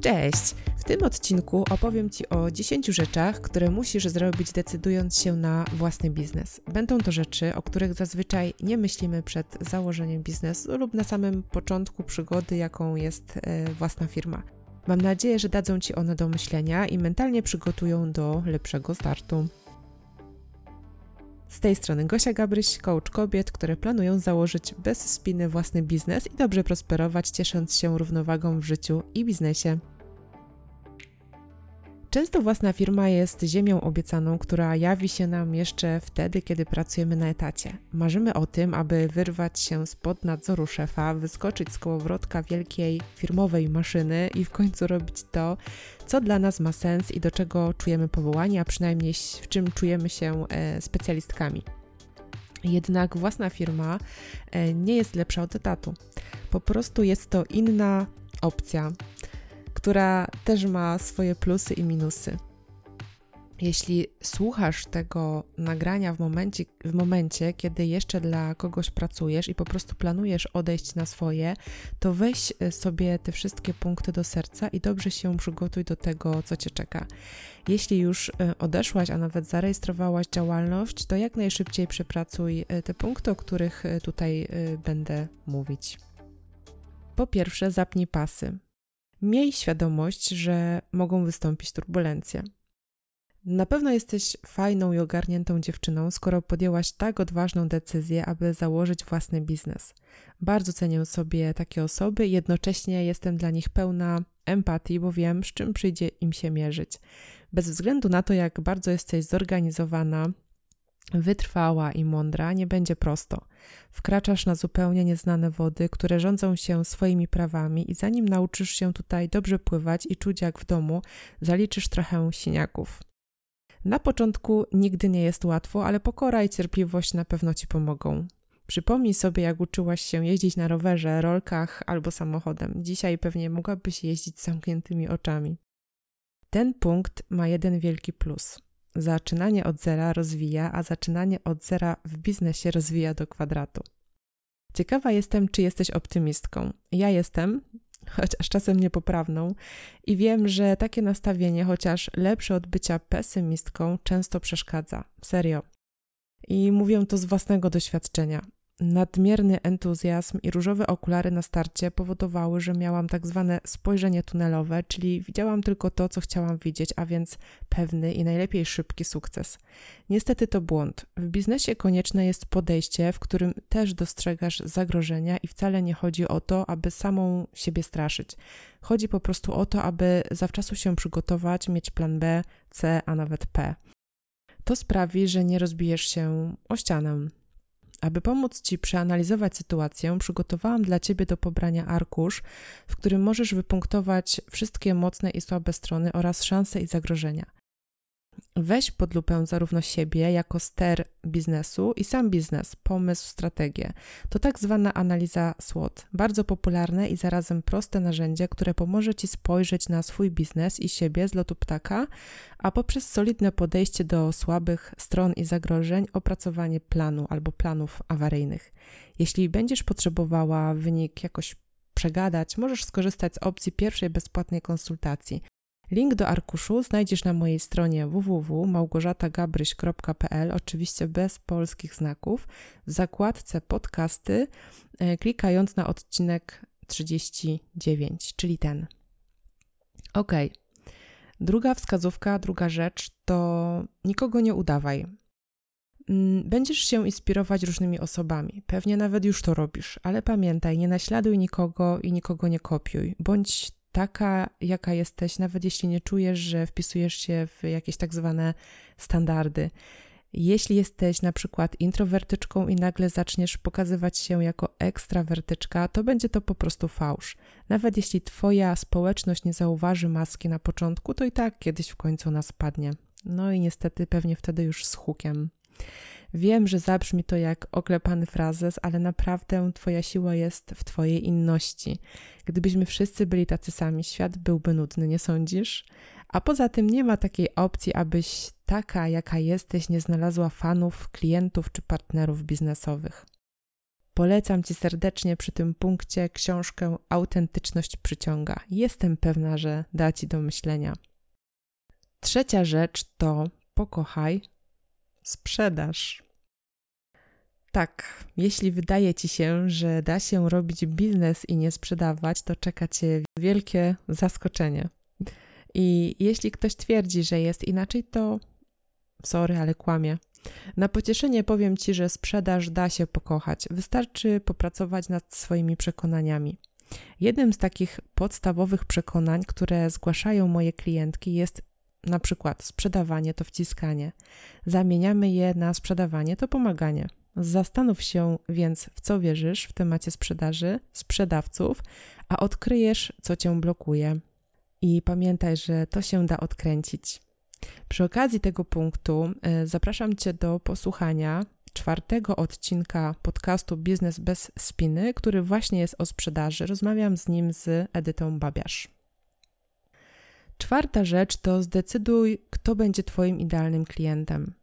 Cześć! W tym odcinku opowiem Ci o 10 rzeczach, które musisz zrobić decydując się na własny biznes. Będą to rzeczy, o których zazwyczaj nie myślimy przed założeniem biznesu lub na samym początku przygody, jaką jest e, własna firma. Mam nadzieję, że dadzą Ci one do myślenia i mentalnie przygotują do lepszego startu. Z tej strony Gosia Gabryś, coach kobiet, które planują założyć bez spiny własny biznes i dobrze prosperować, ciesząc się równowagą w życiu i biznesie. Często własna firma jest ziemią obiecaną, która jawi się nam jeszcze wtedy, kiedy pracujemy na etacie. Marzymy o tym, aby wyrwać się spod nadzoru szefa, wyskoczyć z kołowrotka wielkiej firmowej maszyny i w końcu robić to, co dla nas ma sens i do czego czujemy powołanie, a przynajmniej w czym czujemy się e, specjalistkami. Jednak własna firma e, nie jest lepsza od etatu. Po prostu jest to inna opcja która też ma swoje plusy i minusy. Jeśli słuchasz tego nagrania w momencie, w momencie, kiedy jeszcze dla kogoś pracujesz i po prostu planujesz odejść na swoje, to weź e, sobie te wszystkie punkty do serca i dobrze się przygotuj do tego, co cię czeka. Jeśli już e, odeszłaś, a nawet zarejestrowałaś działalność, to jak najszybciej przepracuj e, te punkty, o których tutaj będę mówić. Po pierwsze, zapnij pasy miej świadomość, że mogą wystąpić turbulencje. Na pewno jesteś fajną i ogarniętą dziewczyną, skoro podjęłaś tak odważną decyzję, aby założyć własny biznes. Bardzo cenię sobie takie osoby i jednocześnie jestem dla nich pełna empatii, bo wiem, z czym przyjdzie im się mierzyć. Bez względu na to, jak bardzo jesteś zorganizowana, wytrwała i mądra, nie będzie prosto. Wkraczasz na zupełnie nieznane wody, które rządzą się swoimi prawami, i zanim nauczysz się tutaj dobrze pływać i czuć jak w domu, zaliczysz trochę siniaków. Na początku nigdy nie jest łatwo, ale pokora i cierpliwość na pewno ci pomogą. Przypomnij sobie, jak uczyłaś się jeździć na rowerze, rolkach albo samochodem. Dzisiaj pewnie mogłabyś jeździć z zamkniętymi oczami. Ten punkt ma jeden wielki plus zaczynanie od zera rozwija, a zaczynanie od zera w biznesie rozwija do kwadratu. Ciekawa jestem, czy jesteś optymistką. Ja jestem, chociaż czasem niepoprawną, i wiem, że takie nastawienie, chociaż lepsze od bycia pesymistką, często przeszkadza. Serio. I mówię to z własnego doświadczenia. Nadmierny entuzjazm i różowe okulary na starcie powodowały, że miałam tak zwane spojrzenie tunelowe, czyli widziałam tylko to, co chciałam widzieć, a więc pewny i najlepiej szybki sukces. Niestety to błąd. W biznesie konieczne jest podejście, w którym też dostrzegasz zagrożenia i wcale nie chodzi o to, aby samą siebie straszyć. Chodzi po prostu o to, aby zawczasu się przygotować, mieć plan B, C, a nawet P. To sprawi, że nie rozbijesz się o ścianę. Aby pomóc Ci przeanalizować sytuację, przygotowałam dla Ciebie do pobrania arkusz, w którym możesz wypunktować wszystkie mocne i słabe strony oraz szanse i zagrożenia. Weź pod lupę zarówno siebie jako ster biznesu i sam biznes, pomysł, strategię. To tak zwana analiza SWOT. Bardzo popularne i zarazem proste narzędzie, które pomoże Ci spojrzeć na swój biznes i siebie z lotu ptaka, a poprzez solidne podejście do słabych stron i zagrożeń opracowanie planu albo planów awaryjnych. Jeśli będziesz potrzebowała wynik jakoś przegadać, możesz skorzystać z opcji pierwszej bezpłatnej konsultacji. Link do arkuszu znajdziesz na mojej stronie www.małgorzatagabryś.pl, oczywiście bez polskich znaków, w zakładce podcasty, e, klikając na odcinek 39, czyli ten. Ok. Druga wskazówka, druga rzecz to nikogo nie udawaj. Mm, będziesz się inspirować różnymi osobami, pewnie nawet już to robisz, ale pamiętaj, nie naśladuj nikogo i nikogo nie kopiuj. Bądź taka, jaka jesteś, nawet jeśli nie czujesz, że wpisujesz się w jakieś tak zwane standardy. Jeśli jesteś na przykład introwertyczką i nagle zaczniesz pokazywać się jako ekstrawertyczka, to będzie to po prostu fałsz. Nawet jeśli Twoja społeczność nie zauważy maski na początku, to i tak kiedyś w końcu ona spadnie. No i niestety pewnie wtedy już z hukiem. Wiem, że zabrzmi to jak oklepany frazes, ale naprawdę Twoja siła jest w Twojej inności. Gdybyśmy wszyscy byli tacy sami, świat byłby nudny, nie sądzisz? A poza tym nie ma takiej opcji, abyś taka, jaka jesteś, nie znalazła fanów, klientów czy partnerów biznesowych. Polecam Ci serdecznie przy tym punkcie książkę Autentyczność przyciąga. Jestem pewna, że da Ci do myślenia. Trzecia rzecz to pokochaj sprzedaż. Tak, jeśli wydaje ci się, że da się robić biznes i nie sprzedawać, to czeka cię wielkie zaskoczenie. I jeśli ktoś twierdzi, że jest inaczej, to sorry, ale kłamie. Na pocieszenie powiem ci, że sprzedaż da się pokochać. Wystarczy popracować nad swoimi przekonaniami. Jednym z takich podstawowych przekonań, które zgłaszają moje klientki, jest na przykład sprzedawanie to wciskanie. Zamieniamy je na sprzedawanie to pomaganie. Zastanów się więc, w co wierzysz w temacie sprzedaży, sprzedawców, a odkryjesz, co cię blokuje. I pamiętaj, że to się da odkręcić. Przy okazji tego punktu e, zapraszam Cię do posłuchania czwartego odcinka podcastu Biznes bez spiny, który właśnie jest o sprzedaży. Rozmawiam z nim z Edytą Babiarz. Czwarta rzecz to zdecyduj, kto będzie Twoim idealnym klientem.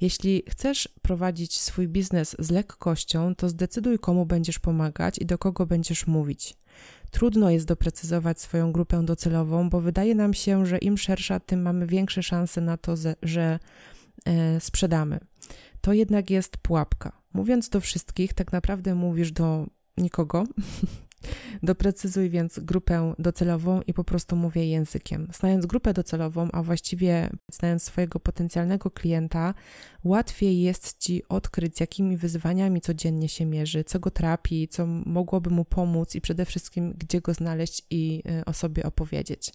Jeśli chcesz prowadzić swój biznes z lekkością, to zdecyduj, komu będziesz pomagać i do kogo będziesz mówić. Trudno jest doprecyzować swoją grupę docelową, bo wydaje nam się, że im szersza, tym mamy większe szanse na to, że e, sprzedamy. To jednak jest pułapka. Mówiąc do wszystkich, tak naprawdę mówisz do nikogo, Doprecyzuj więc grupę docelową i po prostu mówię językiem. Znając grupę docelową, a właściwie znając swojego potencjalnego klienta, łatwiej jest ci odkryć, z jakimi wyzwaniami codziennie się mierzy, co go trapi, co mogłoby mu pomóc i przede wszystkim, gdzie go znaleźć i y, o sobie opowiedzieć.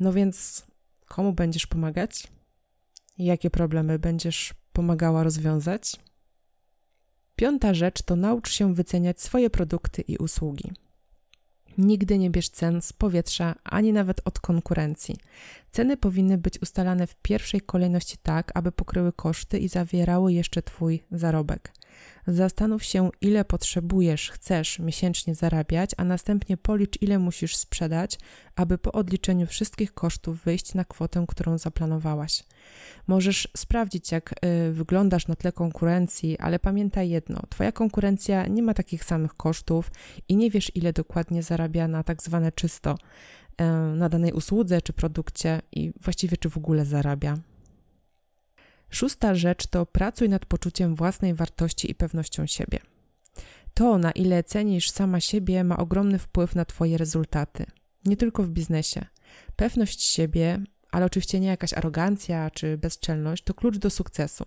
No więc, komu będziesz pomagać? Jakie problemy będziesz pomagała rozwiązać? Piąta rzecz to naucz się wyceniać swoje produkty i usługi. Nigdy nie bierz cen z powietrza, ani nawet od konkurencji. Ceny powinny być ustalane w pierwszej kolejności tak, aby pokryły koszty i zawierały jeszcze Twój zarobek. Zastanów się, ile potrzebujesz, chcesz miesięcznie zarabiać, a następnie policz, ile musisz sprzedać, aby po odliczeniu wszystkich kosztów wyjść na kwotę, którą zaplanowałaś. Możesz sprawdzić, jak y, wyglądasz na tle konkurencji, ale pamiętaj jedno: Twoja konkurencja nie ma takich samych kosztów i nie wiesz, ile dokładnie zarabia na tak zwane czysto y, na danej usłudze czy produkcie i właściwie czy w ogóle zarabia. Szósta rzecz to pracuj nad poczuciem własnej wartości i pewnością siebie. To, na ile cenisz sama siebie, ma ogromny wpływ na Twoje rezultaty. Nie tylko w biznesie. Pewność siebie, ale oczywiście nie jakaś arogancja czy bezczelność, to klucz do sukcesu.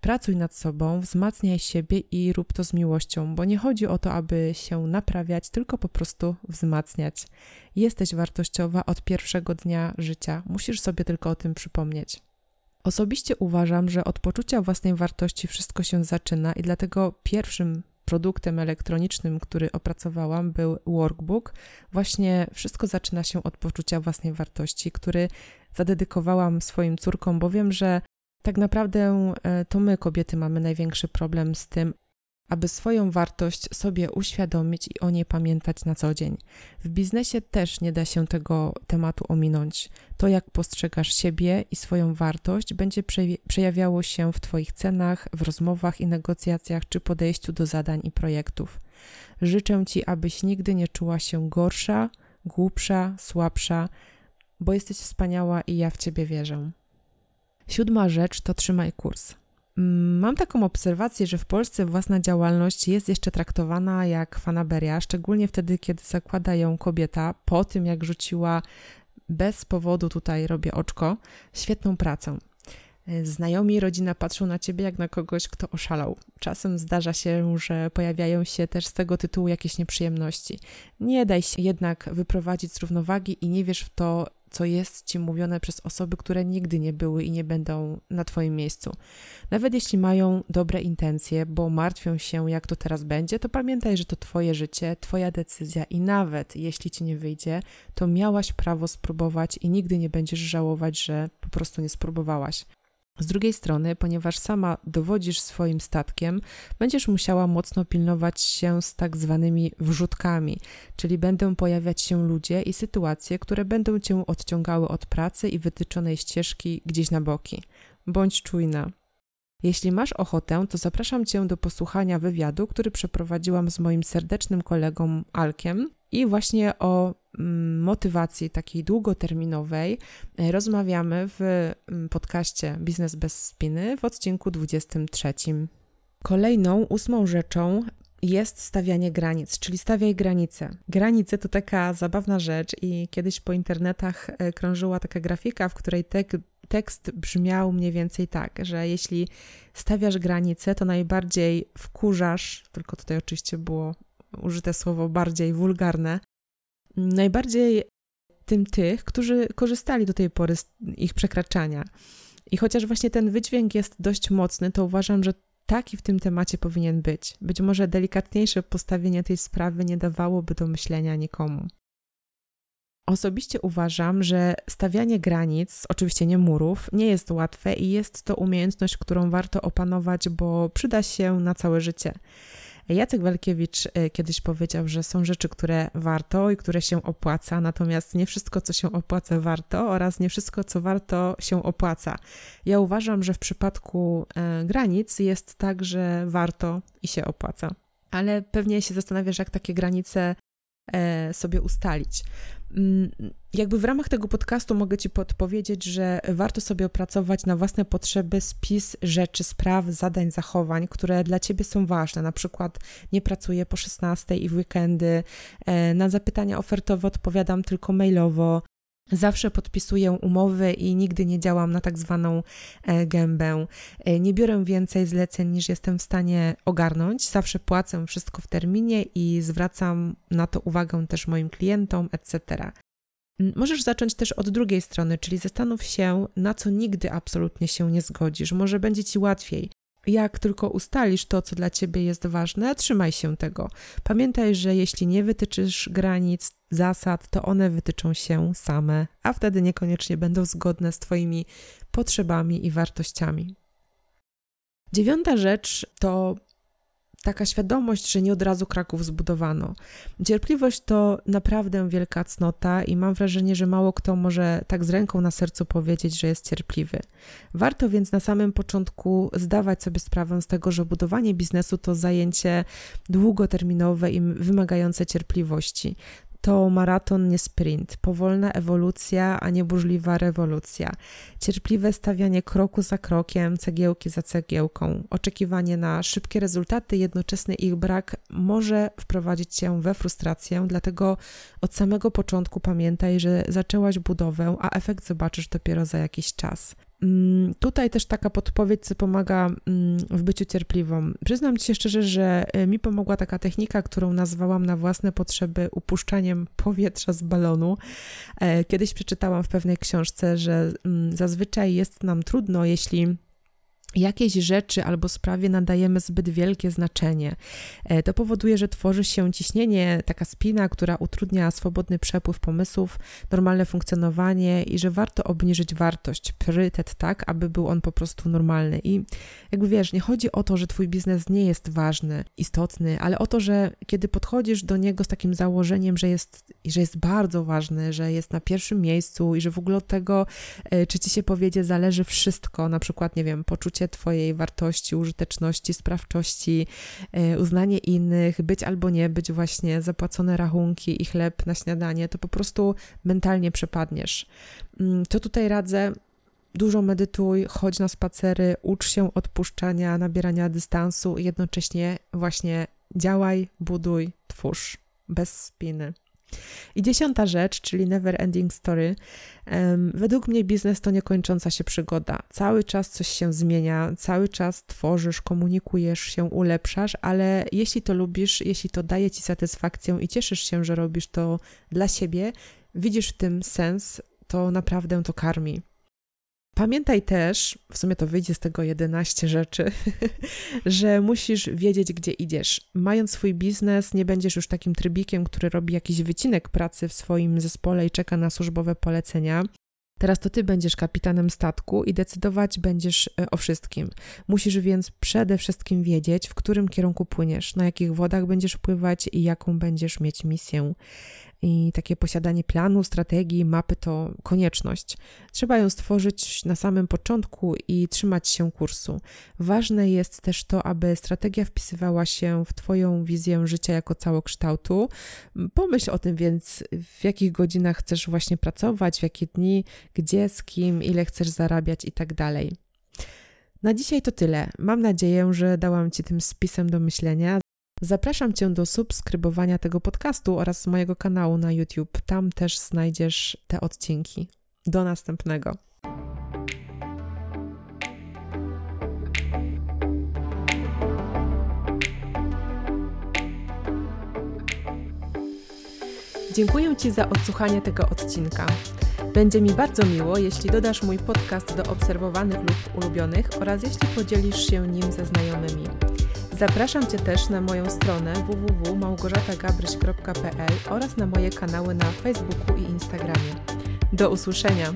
Pracuj nad sobą, wzmacniaj siebie i rób to z miłością, bo nie chodzi o to, aby się naprawiać, tylko po prostu wzmacniać. Jesteś wartościowa od pierwszego dnia życia, musisz sobie tylko o tym przypomnieć. Osobiście uważam, że od poczucia własnej wartości wszystko się zaczyna i dlatego pierwszym produktem elektronicznym, który opracowałam, był workbook. Właśnie wszystko zaczyna się od poczucia własnej wartości, który zadedykowałam swoim córkom, bo wiem, że tak naprawdę e, to my, kobiety, mamy największy problem z tym, aby swoją wartość sobie uświadomić i o niej pamiętać na co dzień. W biznesie też nie da się tego tematu ominąć. To, jak postrzegasz siebie i swoją wartość, będzie przejawiało się w Twoich cenach, w rozmowach i negocjacjach, czy podejściu do zadań i projektów. Życzę Ci, abyś nigdy nie czuła się gorsza, głupsza, słabsza, bo jesteś wspaniała i ja w Ciebie wierzę. Siódma rzecz to trzymaj kurs. Mm, mam taką obserwację, że w Polsce własna działalność jest jeszcze traktowana jak fanaberia, szczególnie wtedy, kiedy zakłada ją kobieta po tym, jak rzuciła bez powodu, tutaj robię oczko, świetną pracę. Znajomi i rodzina patrzą na ciebie jak na kogoś, kto oszalał. Czasem zdarza się, że pojawiają się też z tego tytułu jakieś nieprzyjemności. Nie daj się jednak wyprowadzić z równowagi i nie wierz w to, co jest ci mówione przez osoby, które nigdy nie były i nie będą na Twoim miejscu. Nawet jeśli mają dobre intencje, bo martwią się, jak to teraz będzie, to pamiętaj, że to Twoje życie, Twoja decyzja i nawet jeśli ci nie wyjdzie, to miałaś prawo spróbować i nigdy nie będziesz żałować, że po prostu nie spróbowałaś. Z drugiej strony, ponieważ sama dowodzisz swoim statkiem, będziesz musiała mocno pilnować się z tak zwanymi wrzutkami, czyli będą pojawiać się ludzie i sytuacje, które będą cię odciągały od pracy i wytyczonej ścieżki gdzieś na boki. Bądź czujna. Jeśli masz ochotę, to zapraszam Cię do posłuchania wywiadu, który przeprowadziłam z moim serdecznym kolegą Alkiem i właśnie o motywacji takiej długoterminowej e, rozmawiamy w podcaście Biznes bez spiny w odcinku 23. Kolejną, ósmą rzeczą jest stawianie granic, czyli stawiaj granice. Granice to taka zabawna rzecz i kiedyś po internetach e, krążyła taka grafika, w której tek, tekst brzmiał mniej więcej tak, że jeśli stawiasz granice, to najbardziej wkurzasz, tylko tutaj oczywiście było użyte słowo bardziej wulgarne, najbardziej tym tych, którzy korzystali do tej pory z ich przekraczania. I chociaż właśnie ten wydźwięk jest dość mocny, to uważam, że taki w tym temacie powinien być. Być może delikatniejsze postawienie tej sprawy nie dawałoby do myślenia nikomu. Osobiście uważam, że stawianie granic, oczywiście nie murów, nie jest łatwe i jest to umiejętność, którą warto opanować, bo przyda się na całe życie. Jacek Walkiewicz e, kiedyś powiedział, że są rzeczy, które warto i które się opłaca, natomiast nie wszystko, co się opłaca, warto oraz nie wszystko, co warto, się opłaca. Ja uważam, że w przypadku e, granic jest tak, że warto i się opłaca. Ale pewnie się zastanawiasz, jak takie granice sobie ustalić. Mm, jakby w ramach tego podcastu mogę Ci podpowiedzieć, że warto sobie opracować na własne potrzeby spis rzeczy, spraw, zadań, zachowań, które dla Ciebie są ważne. Na przykład nie pracuję po 16 i w weekendy, e, na zapytania ofertowe odpowiadam tylko mailowo, Zawsze podpisuję umowy i nigdy nie działam na tak zwaną e, gębę. E, nie biorę więcej zleceń niż jestem w stanie ogarnąć. Zawsze płacę wszystko w terminie i zwracam na to uwagę też moim klientom, etc. Możesz zacząć też od drugiej strony, czyli zastanów się, na co nigdy absolutnie się nie zgodzisz. Może będzie ci łatwiej. Jak tylko ustalisz to, co dla ciebie jest ważne, trzymaj się tego. Pamiętaj, że jeśli nie wytyczysz granic, zasad, to one wytyczą się same, a wtedy niekoniecznie będą zgodne z Twoimi potrzebami i wartościami. Dziewiąta rzecz to taka świadomość, że nie od razu Kraków zbudowano. Cierpliwość to naprawdę wielka cnota i mam wrażenie, że mało kto może tak z ręką na sercu powiedzieć, że jest cierpliwy. Warto więc na samym początku zdawać sobie sprawę z tego, że budowanie biznesu to zajęcie długoterminowe i wymagające cierpliwości to maraton, nie sprint, powolna ewolucja, a nie burzliwa rewolucja, cierpliwe stawianie kroku za krokiem, cegiełki za cegiełką, oczekiwanie na szybkie rezultaty, jednoczesny ich brak może wprowadzić cię we frustrację, dlatego od samego początku pamiętaj, że zaczęłaś budowę, a efekt zobaczysz dopiero za jakiś czas. Mm, tutaj też taka podpowiedź, co pomaga mm, w byciu cierpliwą. Przyznam Ci się szczerze, że e, mi pomogła taka technika, którą nazwałam na własne potrzeby upuszczaniem powietrza z balonu. E, kiedyś przeczytałam w pewnej książce, że mm, zazwyczaj jest nam trudno, jeśli jakiejś rzeczy albo sprawie nadajemy zbyt wielkie znaczenie. E, to powoduje, że tworzy się ciśnienie, taka spina, która utrudnia swobodny przepływ pomysłów, normalne funkcjonowanie i że warto obniżyć wartość, priorytet tak, aby był on po prostu normalny. I jakby wiesz, nie chodzi o to, że twój biznes nie jest ważny, istotny, ale o to, że kiedy podchodzisz do niego z takim założeniem, że jest, że jest bardzo ważny, że jest na pierwszym miejscu i że w ogóle od tego, e, czy ci się powiedzie, zależy wszystko, na przykład, nie wiem, poczucie Twojej wartości, użyteczności, sprawczości, e, uznanie innych, być albo nie być właśnie zapłacone rachunki i chleb na śniadanie, to po prostu mentalnie przepadniesz. Mm, to tutaj radzę, dużo medytuj, chodź na spacery, ucz się odpuszczania, nabierania dystansu i jednocześnie właśnie działaj, buduj, twórz bez spiny. I dziesiąta rzecz, czyli never ending story. Według mnie biznes to niekończąca się przygoda. Cały czas coś się zmienia, cały czas tworzysz, komunikujesz się, ulepszasz, ale jeśli to lubisz, jeśli to daje ci satysfakcję i cieszysz się, że robisz to dla siebie, widzisz w tym sens, to naprawdę to karmi. Pamiętaj też, w sumie to wyjdzie z tego 11 rzeczy, że musisz wiedzieć, gdzie idziesz. Mając swój biznes, nie będziesz już takim trybikiem, który robi jakiś wycinek pracy w swoim zespole i czeka na służbowe polecenia. Teraz to ty będziesz kapitanem statku i decydować będziesz e, o wszystkim. Musisz więc przede wszystkim wiedzieć, w którym kierunku płyniesz, na jakich wodach będziesz pływać i jaką będziesz mieć misję. I takie posiadanie planu, strategii, mapy to konieczność. Trzeba ją stworzyć na samym początku i trzymać się kursu. Ważne jest też to, aby strategia wpisywała się w Twoją wizję życia jako całokształtu. Pomyśl o tym więc, w jakich godzinach chcesz właśnie pracować, w jakie dni, gdzie, z kim, ile chcesz zarabiać i tak dalej. Na dzisiaj to tyle. Mam nadzieję, że dałam Ci tym spisem do myślenia. Zapraszam Cię do subskrybowania tego podcastu oraz mojego kanału na YouTube. Tam też znajdziesz te odcinki. Do następnego. Dziękuję Ci za odsłuchanie tego odcinka. Będzie mi bardzo miło, jeśli dodasz mój podcast do obserwowanych lub ulubionych oraz jeśli podzielisz się nim ze znajomymi. Zapraszam Cię też na moją stronę www.małgorzatagabryś.pl oraz na moje kanały na Facebooku i Instagramie. Do usłyszenia!